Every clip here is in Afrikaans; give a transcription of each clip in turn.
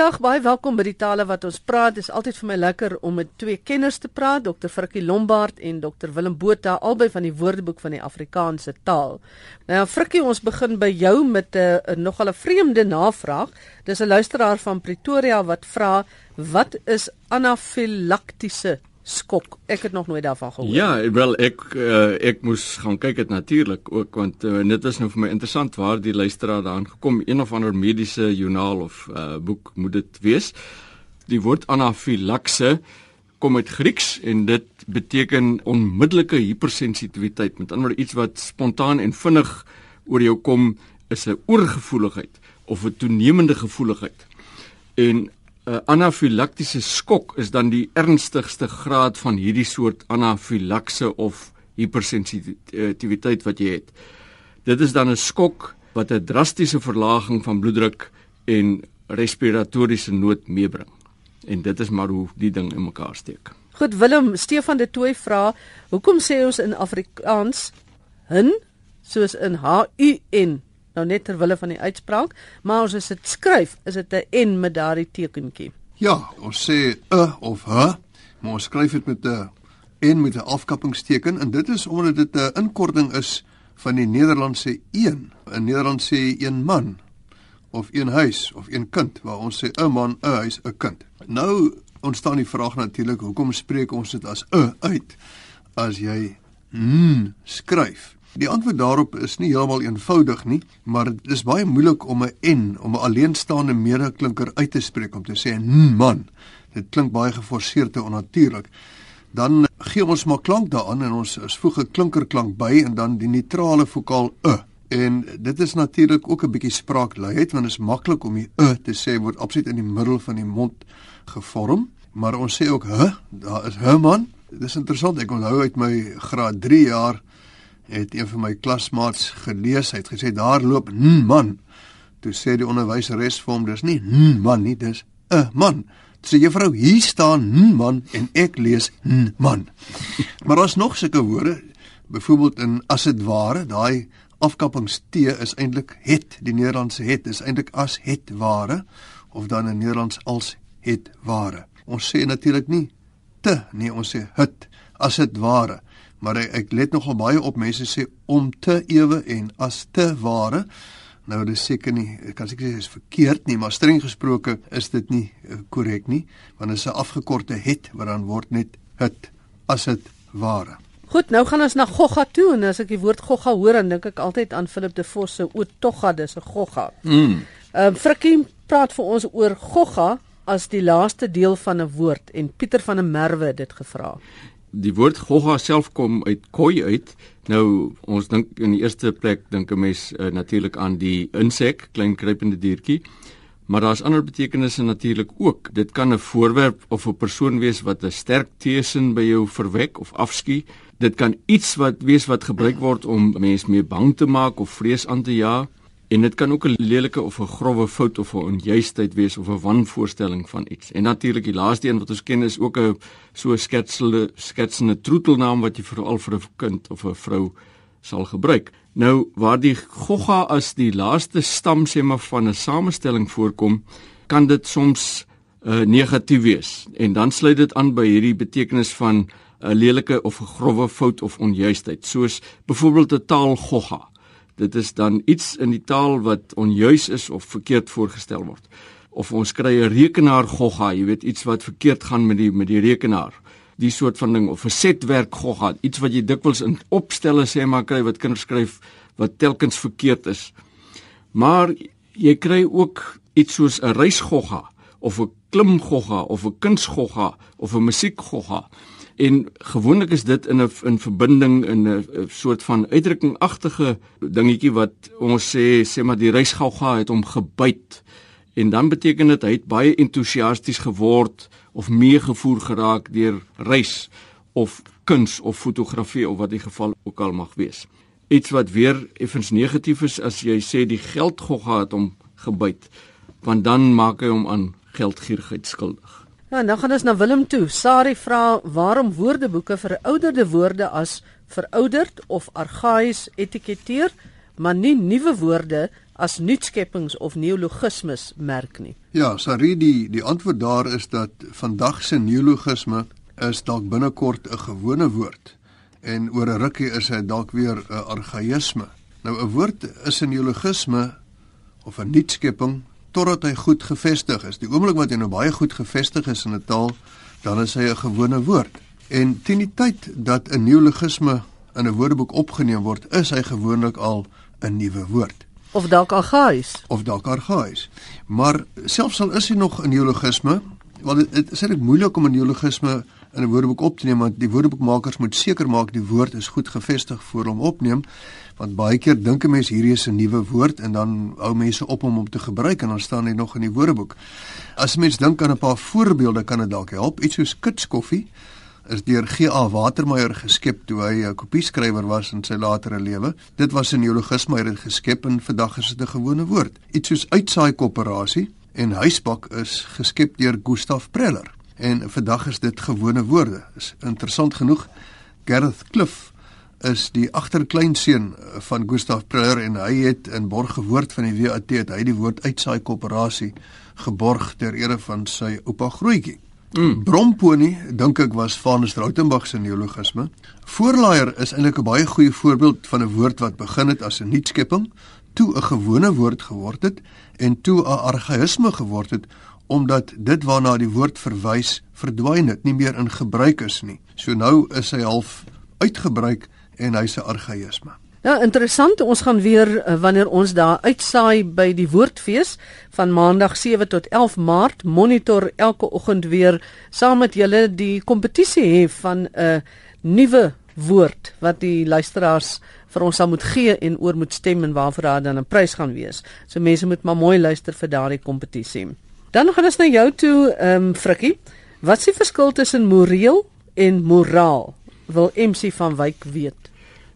Goeiedag, baie welkom by die tale wat ons praat. Dit is altyd vir my lekker om met twee kenners te praat, Dr. Frikkie Lombard en Dr. Willem Botha, albei van die Woordeboek van die Afrikaanse taal. Nou Frikkie, ons begin by jou met 'n uh, nogal 'n vreemde navraag. Dis 'n luisteraar van Pretoria wat vra, "Wat is anafilaktiese skok. Ek het nog nooit daarvan gehoor. Ja, wel ek uh, ek moes gaan kyk dit natuurlik ook want uh, dit is nou vir my interessant waar die luisteraar daaraan gekom een of ander mediese joernaal of uh, boek moet dit wees. Die woord anafilakse kom uit Grieks en dit beteken onmiddellike hypersensitiwiteit. Met ander woorde iets wat spontaan en vinnig oor jou kom is 'n oorgevoeligheid of 'n toenemende gevoeligheid. En 'n uh, anafilaktiese skok is dan die ernstigste graad van hierdie soort anafilakse of hypersensitiwiteit wat jy het. Dit is dan 'n skok wat 'n drastiese verlaging van bloeddruk en respiratoriese nood meebring. En dit is maar hoe die ding in mekaar steek. Goed Willem, Stefan de Tooy vra, hoekom sê ons in Afrikaans hin soos in H U N nou net ter wille van die uitspraak, maar as dit skryf, is dit 'n n met daardie tekentjie. Ja, ons sê 'n of h, maar ons skryf dit met 'n n met 'n afkappingsteken en dit is omdat dit 'n inkorting is van die Nederlandse een. In Nederland sê een man of een huis of een kind, waar ons sê 'n man, 'n huis, 'n kind. Nou ontstaan die vraag natuurlik, hoekom spreek ons dit as 'n uit as jy n skryf? Die antwoord daarop is nie heeltemal eenvoudig nie, maar dit is baie moeilik om 'n n, om 'n alleenstaande medeklinker uit te spreek om te sê 'n man. Dit klink baie geforseerd en onnatuurlik. Dan gee ons maar klank daaraan en ons voeg 'n klinkerklank by en dan die neutrale vokaal e. En dit is natuurlik ook 'n bietjie spraakluiheid want dit is maklik om die e te sê word absoluut in die middel van die mond gevorm, maar ons sê ook h, daar is h man. Dit is interessant, ek onthou uit my graad 3 jaar het een van my klasmaats gelees, hy het gesê daar loop 'n man. Toe sê die onderwyseres vir hom, dis nie 'n man nie, dis 'n man. Sê juffrou, hier staan 'n man en ek lees 'n man. maar daar's nog sulke woorde, byvoorbeeld in as dit ware, daai afkappings t is eintlik het, die Nederlandse het is eintlik as het ware of dan in Nederlands als het ware. Ons sê natuurlik nie te nie, ons sê het as dit ware maar ek, ek let nogal baie op mense sê om te ewe en as te ware. Nou dis seker nie, ek kan seker sê is verkeerd nie, maar streng gesproke is dit nie eh, korrek nie, want dit is 'n afgekorte het wat dan word net het as dit ware. Goed, nou gaan ons na Gogga toe en as ek die woord Gogga hoor, dan dink ek altyd aan Philip de Vos se O Togga, dis 'n Gogga. Mm. Ehm uh, Frikkie praat vir ons oor Gogga as die laaste deel van 'n woord en Pieter van der Merwe het dit gevra die woord gogga self kom uit koi uit. Nou ons dink in die eerste plek dink 'n mens uh, natuurlik aan die insek, klein kruipende diertjie. Maar daar's ander betekenisse natuurlik ook. Dit kan 'n voorwerp of 'n persoon wees wat 'n sterk teesin by jou verwek of afskie. Dit kan iets wat wees wat gebruik word om mense mee bang te maak of vrees aan te jaag. En dit kan ook 'n lelike of 'n grouwe fout of 'n onjuistheid wees of 'n wanvoorstelling van iets. En natuurlik die laaste een wat ons ken is ook 'n so sketselde sketsende troetelnaam wat jy veral vir 'n kind of 'n vrou sal gebruik. Nou waar die gogga as die laaste stam sê maar van 'n samestelling voorkom, kan dit soms uh, negatief wees. En dan sluit dit aan by hierdie betekenis van 'n lelike of 'n grouwe fout of onjuistheid, soos byvoorbeeld 'n taalgogga dit is dan iets in die taal wat onjuis is of verkeerd voorgestel word. Of ons kry 'n rekenaar gogga, jy weet iets wat verkeerd gaan met die met die rekenaar. Die soort van ding of 'n setwerk gogga, iets wat jy dikwels in opstelle sê maar kry wat kinders skryf wat telkens verkeerd is. Maar jy kry ook iets soos 'n reisgogga of 'n klimgogga of 'n kunsgogga of 'n musiekgogga en gewoonlik is dit in 'n in verbinding in 'n soort van uitdrukkingagtige dingetjie wat ons sê sê maar die reisgauga het hom gebyt en dan beteken dit hy het baie entoesiasties geword of meegevoer geraak deur reis of kuns of fotografie of wat die geval ook al mag wees. Iets wat weer effens negatief is as jy sê die geldgogga het hom gebyt want dan maak hy hom aan geldgierigheid skuldig. Nou gaan ons na Willem toe. Sari vra waarom woordeboeke verouderde woorde as verouderd of argaïs etiketeer, maar nie nuwe woorde as nuutskeppings of neologismes merk nie. Ja, Sari, die die antwoord daar is dat vandag se neologisme is dalk binnekort 'n gewone woord en oor 'n rukkie is hy dalk weer 'n argaïsme. Nou 'n woord is 'n neologisme of 'n nuutskepping totdat hy goed gevestig is. Die oomblik wat hy nou baie goed gevestig is in 'n taal, dan is hy 'n gewone woord. En teen die tyd dat 'n neologisme in 'n woordeboek opgeneem word, is hy gewoonlik al 'n nuwe woord. Of dalk argaïs. Of dalk argaïs. Maar selfs al is hy nog 'n neologisme, want dit is eintlik moeilik om 'n neologisme in 'n woordeboek op te neem want die woordeboekmakers moet seker maak die woord is goed gevestig voor hom opneem want baie keer dink 'n mens hierdie is 'n nuwe woord en dan hou mense op om hom te gebruik en dan staan hy nog in die woordeboek. As mens dink aan 'n paar voorbeelde kan dit dalk help. Iets soos kitskoffie is deur G.A. Watermeyer geskep toe hy 'n kopieskrywer was in sy latere lewe. Dit was 'n neologisme hy het geskep en vandag is dit 'n gewone woord. Iets soos uitsaai koöperasie en huisbak is geskep deur Gustav Preller en vandag is dit gewone woorde. Is interessant genoeg Gareth Cliff is die agterkleinseun van Gustav Preller en hy het in borg gewoord van die WAT het hy die woord uitsaai koöperasie geborg ter ere van sy oupa Grootjie. Mm. Bromponi dink ek was van Stroutenberg se neologisme. Voorlaaier is eintlik 'n baie goeie voorbeeld van 'n woord wat begin het as 'n nuutskepping, toe 'n gewone woord geword het en toe 'n argaïsme geword het omdat dit waarna die woord verwys verdwyn het, nie meer in gebruik is nie. So nou is hy half uitgebruik en hy's 'n argaïsme. Ja, interessant. Ons gaan weer uh, wanneer ons daar uitsaai by die Woordfees van Maandag 7 tot 11 Maart monitor elke oggend weer saam met julle die kompetisie hê van 'n uh, nuwe woord wat die luisteraars vir ons sal moet gee en oor moet stem en waarvoor daar dan 'n prys gaan wees. So mense moet maar mooi luister vir daardie kompetisie. Dan gaan ons na jou toe, ehm um, Frikkie. Wat is die verskil tussen moreel en moraal? Wil MC van Wyk weet.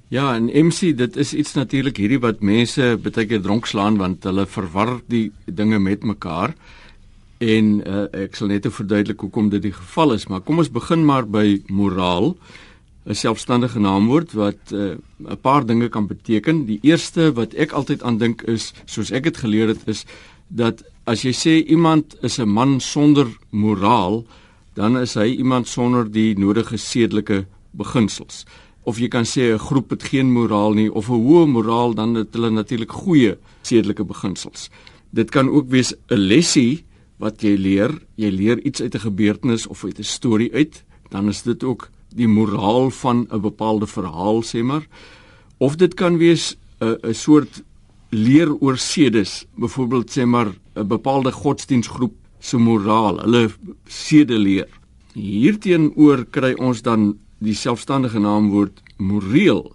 Ja, en MC, dit is iets natuurlik hierdie wat mense baie keer dronk slaan want hulle verwar die dinge met mekaar. En uh, ek sal net verduidelik hoekom dit die geval is, maar kom ons begin maar by moraal, 'n selfstandige naamwoord wat eh, 'n uh, paar dinge kan beteken. Die eerste wat ek altyd aan dink is, soos ek dit geleer het, is dat as jy sê iemand is 'n man sonder moraal, dan is hy iemand sonder die nodige sedelike beginsels of jy kan sê 'n groep het geen moraal nie of 'n hoë moraal dan het hulle natuurlik goeie sedelike beginsels. Dit kan ook wees 'n lesie wat jy leer, jy leer iets uit 'n gebeurtenis of uit 'n storie uit, dan is dit ook die moraal van 'n bepaalde verhaal sê maar. Of dit kan wees 'n 'n soort leer oor sedes, byvoorbeeld sê maar 'n bepaalde godsdienstgroep se moraal, hulle sedeleer. Hierteenoor kry ons dan die selfstandige naamwoord moreel.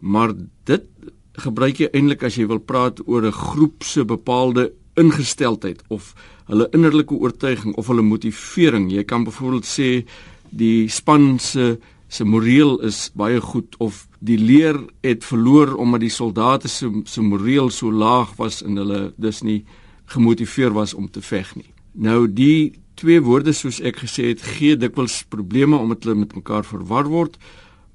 Maar dit gebruik jy eintlik as jy wil praat oor 'n groep se bepaalde ingesteldheid of hulle innerlike oortuiging of hulle motivering. Jy kan byvoorbeeld sê die span se se moreel is baie goed of die leer het verloor omdat die soldate se se moreel so laag was en hulle dus nie gemotiveer was om te veg nie. Nou die twee woorde soos ek gesê het gee dikwels probleme omdat hulle met mekaar verwar word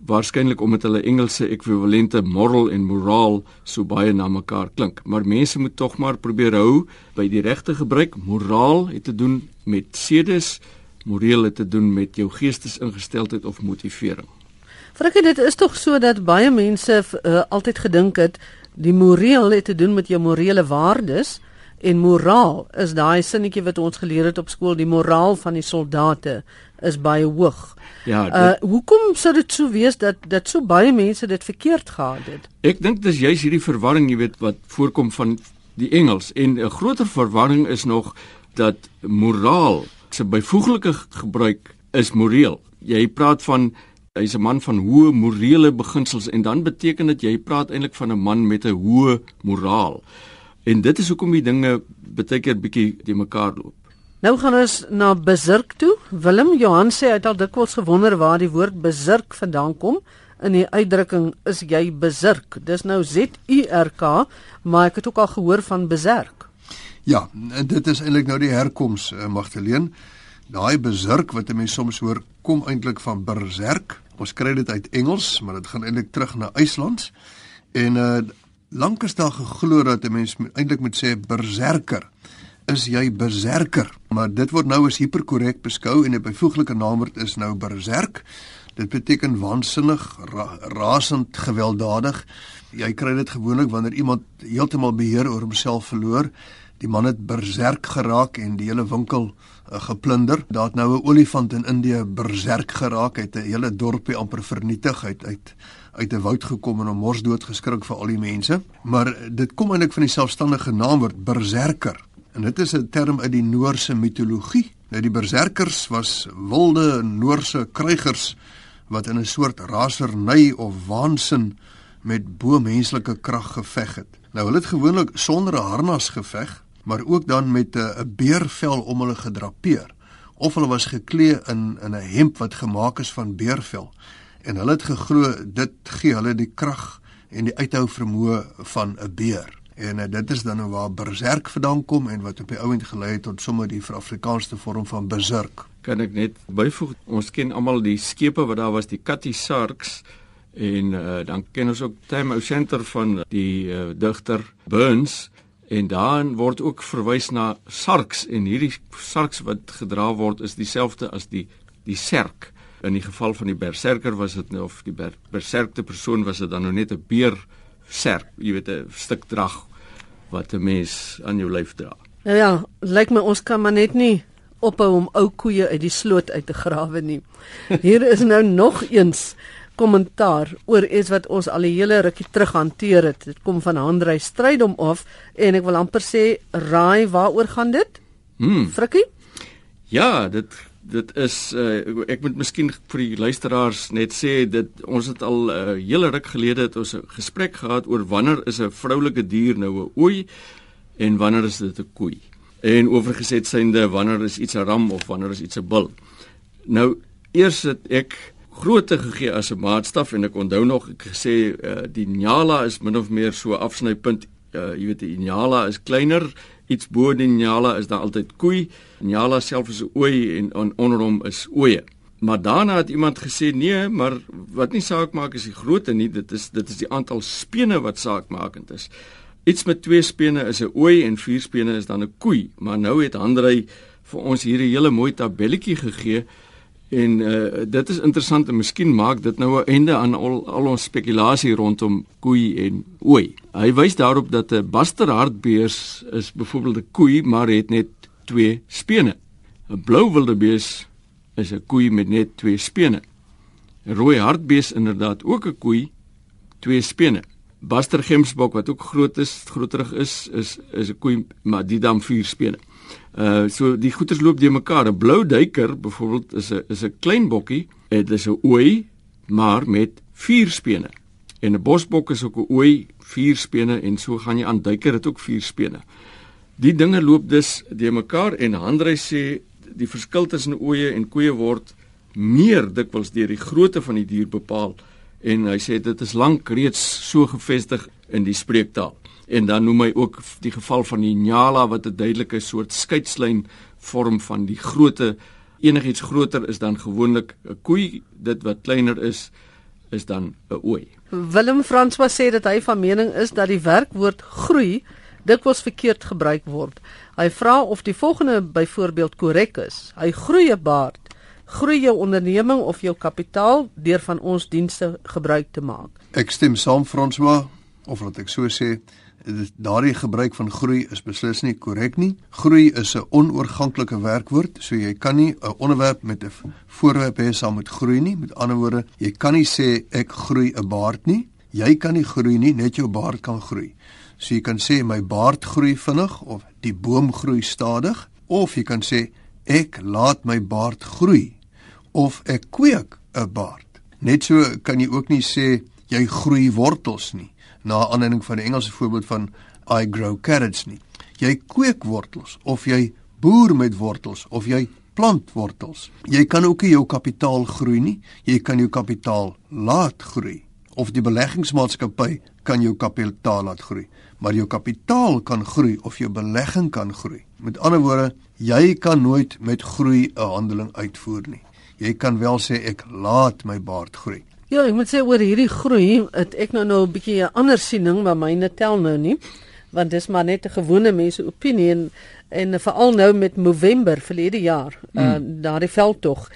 waarskynlik omdat hulle Engelse ekwivalente moral en moraal so baie na mekaar klink maar mense moet tog maar probeer hou by die regte gebruik moraal het te doen met sedes moreel het te doen met jou geestesingesteldheid of motivering Frikkie dit is tog so dat baie mense uh, altyd gedink het die moreel het te doen met jou morele waardes En moraal is daai sinnetjie wat ons geleer het op skool, die moraal van die soldate is baie hoog. Ja. Uh, dit, uh hoekom sou dit so wees dat dat so baie mense dit verkeerd gehad het? Ek dink dis juist hierdie verwarring, jy weet, wat voorkom van die Engels en 'n groter verwarring is nog dat moraal se byvoeglike gebruik is moreel. Jy praat van hy's 'n man van hoë morele beginsels en dan beteken dit jy praat eintlik van 'n man met 'n hoë moraal. En dit is hoekom die dinge baie keer bietjie te mekaar loop. Nou gaan ons na besirk toe. Willem Johan sê hy het al dikwels gewonder waar die woord besirk vandaan kom. In die uitdrukking is jy besirk. Dis nou Z U R K, maar ek het ook al gehoor van beserk. Ja, dit is eintlik nou die herkoms uh, Magdalene. Daai besirk wat 'n mens soms hoor, kom eintlik van berserk. Ons kry dit uit Engels, maar dit gaan eintlik terug na IJslands. En uh lank is daar geglo dat 'n mens eintlik moet sê berserker. Is jy berserker? Maar dit word nou as hiperkorrek beskou en 'n byvoeglike naamwoord is nou berserk. Dit beteken waansinnig, ra rasend, gewelddadig. Jy kry dit gewoonlik wanneer iemand heeltemal beheer oor homself verloor. Die man het berserk geraak en die hele winkel uh, geplunder. Daar het nou 'n olifant in Indië berserk geraak, het 'n hele dorpie amper vernietig uit uit uit 'n woud gekom en 'n mors dood geskrik vir al die mense. Maar dit kom eintlik van die selfstandige naamwoord berserker. En dit is 'n term uit die Noorse mitologie. Nou die berserkers was wilde Noorse krygers wat in 'n soort rasernay of waansin met bo-menslike krag geveg het. Nou hulle het gewoonlik sonder 'n harnas geveg, maar ook dan met 'n beervel om hulle gedrapeer of hulle was geklee in in 'n hemp wat gemaak is van beervel en hulle het geglo dit gee hulle die krag en die uithou vermoë van 'n beer. En uh, dit is dan nou waar berserk vandaan kom en wat op die ouend gelei het tot sommer die Afrikaanse vorm van berserk. Kan ek net byvoeg ons ken almal die skepe wat daar was die Cathy Sarks en uh, dan ken ons ook Time Center van die uh, digter Burns en daarin word ook verwys na sarks en hierdie sarks wat gedra word is dieselfde as die die serk. In die geval van die berserker was dit nou of die ber, berserkte persoon was dit dan nou net 'n beer serk jy weet 'n stuk drag wat 'n mens aan jou lyf dra. Nou ja lyk my ons kan maar net nie ophou om ou koeie uit die sloot uit te grawe nie. Hier is nou nog eens kommentaar oor iets wat ons al 'n hele rukkie terug hanteer het. Dit kom van Handrey Strydom af en ek wil amper sê raai waaroor gaan dit? Hmm. Frikkie? Ja, dit dit is uh, ek moet miskien vir die luisteraars net sê dit ons het al 'n uh, eh, hele ruk gelede het ons 'n gesprek gehad oor wanneer is 'n vroulike dier nou 'n ooi en wanneer is dit 'n koei? En oorgeset synde wanneer is iets 'n ram of wanneer is iets 'n bul? Nou eers het ek grootte gegee as 'n maatstaf en ek onthou nog ek gesê uh, die Nyala is min of meer so afsnypunt uh, jy weet die Nyala is kleiner iets bo die Nyala is daar altyd koei Nyala self is 'n ooi en on, onder hom is ooe maar daarna het iemand gesê nee maar wat nie saak maak is die grootte nie dit is dit is die aantal spene wat saakmakend is. Iets met twee spene is 'n ooi en vier spene is dan 'n koei maar nou het Andrei vir ons hier 'n hele mooi tabelletjie gegee En uh, dit is interessant en miskien maak dit nou 'n einde aan al, al ons spekulasie rondom koei en ooi. Hy wys daarop dat 'n Buster hartbees is byvoorbeeld 'n koei maar het net twee spene. 'n Blou wildebees is 'n koei met net twee spene. 'n Rooi hartbees inderdaad ook 'n koei, twee spene. Buster gemsbok wat ook groot is, groterig is, is is 'n koei maar die dan vier spene. Uh so die goeters loop de mekaar. 'n Blou duiker byvoorbeeld is 'n is 'n klein bokkie, dit is 'n ooi maar met vier spene. En 'n bosbok is ook 'n ooi, vier spene en so gaan jy aan duiker het ook vier spene. Die dinge loop dus de mekaar en Handrey sê die verskil tussen ooe en koeie word meer dikwels deur die grootte van die dier bepaal en hy sê dit is lank reeds so gevestig in die spreektaal en dan noem hy ook die geval van die nyala wat 'n duidelike soort skeidslyn vorm van die grootte enigiets groter is dan gewoonlik 'n koei. Dit wat kleiner is is dan 'n ooi. Willem François sê dat hy van mening is dat die werkwoord groei dikwels verkeerd gebruik word. Hy vra of die volgende byvoorbeeld korrek is. Hy groei 'n baard. Groei jou onderneming of jou kapitaal deur van ons dienste gebruik te maak. Ek stem saam François of wat ek so sê daardie gebruik van groei is beslis nie korrek nie. Groei is 'n onoorganklike werkwoord, so jy kan nie 'n onderwerp met 'n voorwerp hê saam met groei nie. Met ander woorde, jy kan nie sê ek groei 'n baard nie. Jy kan nie groei nie, net jou baard kan groei. So jy kan sê my baard groei vinnig of die boom groei stadig of jy kan sê ek laat my baard groei of ek kweek 'n baard. Net so kan jy ook nie sê jy groei wortels nie na aanleiding van die Engelse voorbeeld van I grow carrots nie. Jy kweek wortels of jy boer met wortels of jy plant wortels. Jy kan ook nie jou kapitaal groei nie. Jy kan jou kapitaal laat groei of die beleggingsmaatskappy kan jou kapitaal laat groei, maar jou kapitaal kan groei of jou belegging kan groei. Met ander woorde, jy kan nooit met groei 'n handeling uitvoer nie. Jy kan wel sê ek laat my baard groei. Ja, ek moet sê oor hierdie groei, het ek nou nou 'n bietjie 'n ander siening, maar myne tel nou nie, want dis maar net 'n gewone mense opinie en en veral nou met November verlede jaar, mm. uh, daardie veldtog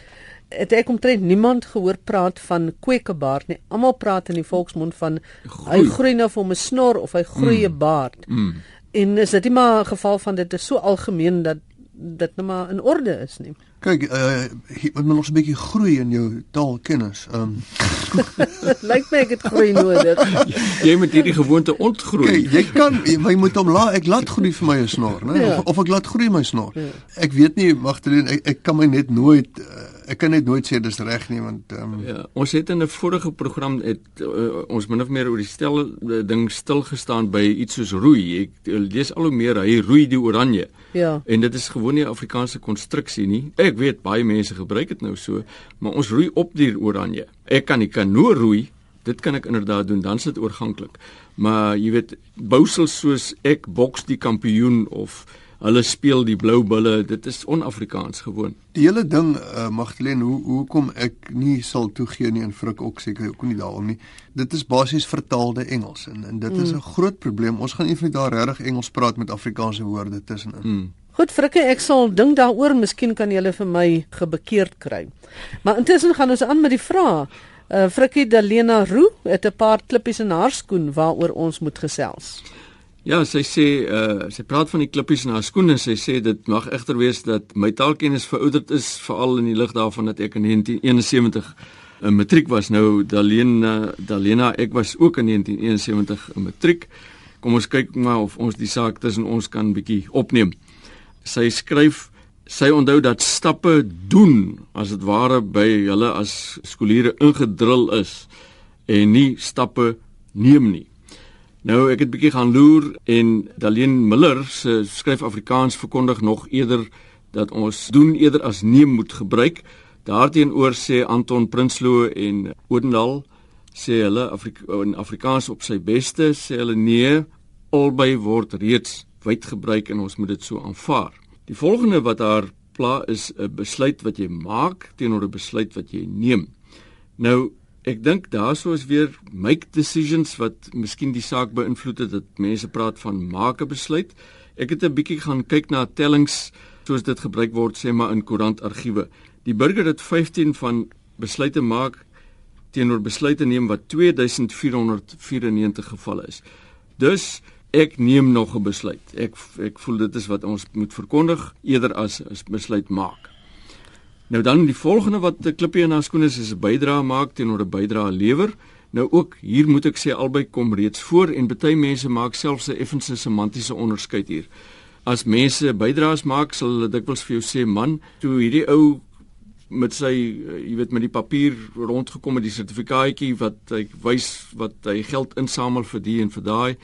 het ek omtrent niemand gehoor praat van kwekebaard nie. Almal praat in die volksmond van groei. hy groei nou vir 'n snor of hy groei 'n mm. baard. Mm. En is dit nie maar 'n geval van dit is so algemeen dat dit nou maar in orde is nie. Kyk, uh moet men nog 'n bietjie groei in jou taalkennis. Ehm um. Lyk my ek het groei nodig. jy moet hierdie gewoonte ontgroei. Kyk, jy kan jy moet hom laat ek laat groei vir my snor, né? Ja. Of, of ek laat groei my snor. Ja. Ek weet nie Magdalene, ek, ek kan my net nooit uh, ek kan net nooit sê dis reg nie want um, ja, ons het in 'n vorige program het uh, ons min of meer oor die stel uh, ding stil gestaan by iets soos roei. Ek uh, lees al hoe meer hy roei die oranje. Ja. En dit is gewoon nie 'n Afrikaanse konstruksie nie. Ek weet baie mense gebruik dit nou so, maar ons roei op die oranje. Ek kan die kanoe roei. Dit kan ek inderdaad doen, dan sit oorganklik. Maar jy weet, bousels soos ek boks die kampioen of hulle speel die blou bulle, dit is on-Afrikaans gewoon. Die hele ding uh, Magdalene, hoe hoekom ek nie sal toegee nie en Frik ook seker ook nie daarom nie. Dit is basies vertaalde Engels en en dit mm. is 'n groot probleem. Ons gaan eendag daar regtig Engels praat met Afrikaanse woorde tussenin. Mm. Goed Frikke, ek sal dink daaroor, miskien kan jy vir my gebekeerd kry. Maar intussen gaan ons aan met die vrae. Uh, Frikkie Dalena Roo het 'n paar klippies in haar skoen waaroor ons moet gesels. Ja, sy sê uh sy praat van die klippies in haar skoene. Sy sê dit mag egter wees dat my taalkennis verouderd is veral in die lig daarvan dat ek in 1971 'n matriek was. Nou Dalena Dalena ek was ook in 1971 'n matriek. Kom ons kyk maar of ons die saak tussen ons kan bietjie opneem. Sy skryf sy onthou dat stappe doen as dit ware by hulle as skooliere ingedrul is en nie stappe neem nie. Nou ek het bietjie gaan loer en Daleen Miller se skryf Afrikaans verkondig nog eerder dat ons doen eerder as neem moet gebruik. Daarteenoor sê Anton Prinsloo en Odendal sê hulle Afrika in Afrikaans op sy beste sê hulle nee albei word reeds wyd gebruik en ons moet dit so aanvaar. Die volgende wat haar pla is 'n besluit wat jy maak teenoor 'n besluit wat jy neem. Nou Ek dink daarso is weer make decisions wat miskien die saak beïnvloed het dat mense praat van maak 'n besluit. Ek het 'n bietjie gaan kyk na tellings soos dit gebruik word sê maar in koerantargiewe. Die burger het 15 van besluite maak teenoor besluite neem wat 2494 gevalle is. Dus ek neem nog 'n besluit. Ek ek voel dit is wat ons moet verkondig eerder as 'n besluit maak. Nou dan die volgende wat klippie in haar skoene is, is 'n bydrae maak teenoor 'n bydrae lewer. Nou ook hier moet ek sê albei kom reeds voor en baie mense maak selfs 'n effense semantiese onderskeid hier. As mense bydraes maak, sal hulle dikwels vir jou sê, "Man, toe hierdie ou met sy jy weet met die papier rondgekom met die sertifikaatjie wat hy wys wat hy geld insamel vir die en vir daai,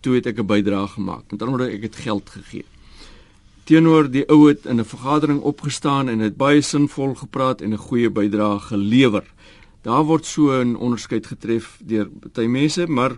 toe het ek 'n bydrae gemaak." Met ander woorde, ek het geld gegee teenoor die ou het in 'n vergadering opgestaan en het baie sinvol gepraat en 'n goeie bydrae gelewer. Daar word so 'n onderskeid getref deur baie mense, maar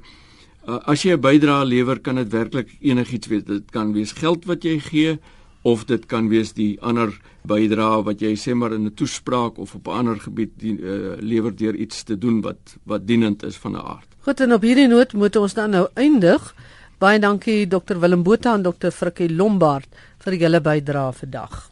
uh, as jy 'n bydrae lewer, kan dit werklik enigiets wees. Dit kan wees geld wat jy gee of dit kan wees die ander bydrae wat jy sê maar in 'n toespraak of op 'n ander gebied die, uh, lewer deur iets te doen wat wat dienend is van 'n aard. Goed en op hierdie noot moet ons dan nou eindig. Baie dankie Dr Willem Botha en Dr Frikkie Lombard vir julle bydrae vandag.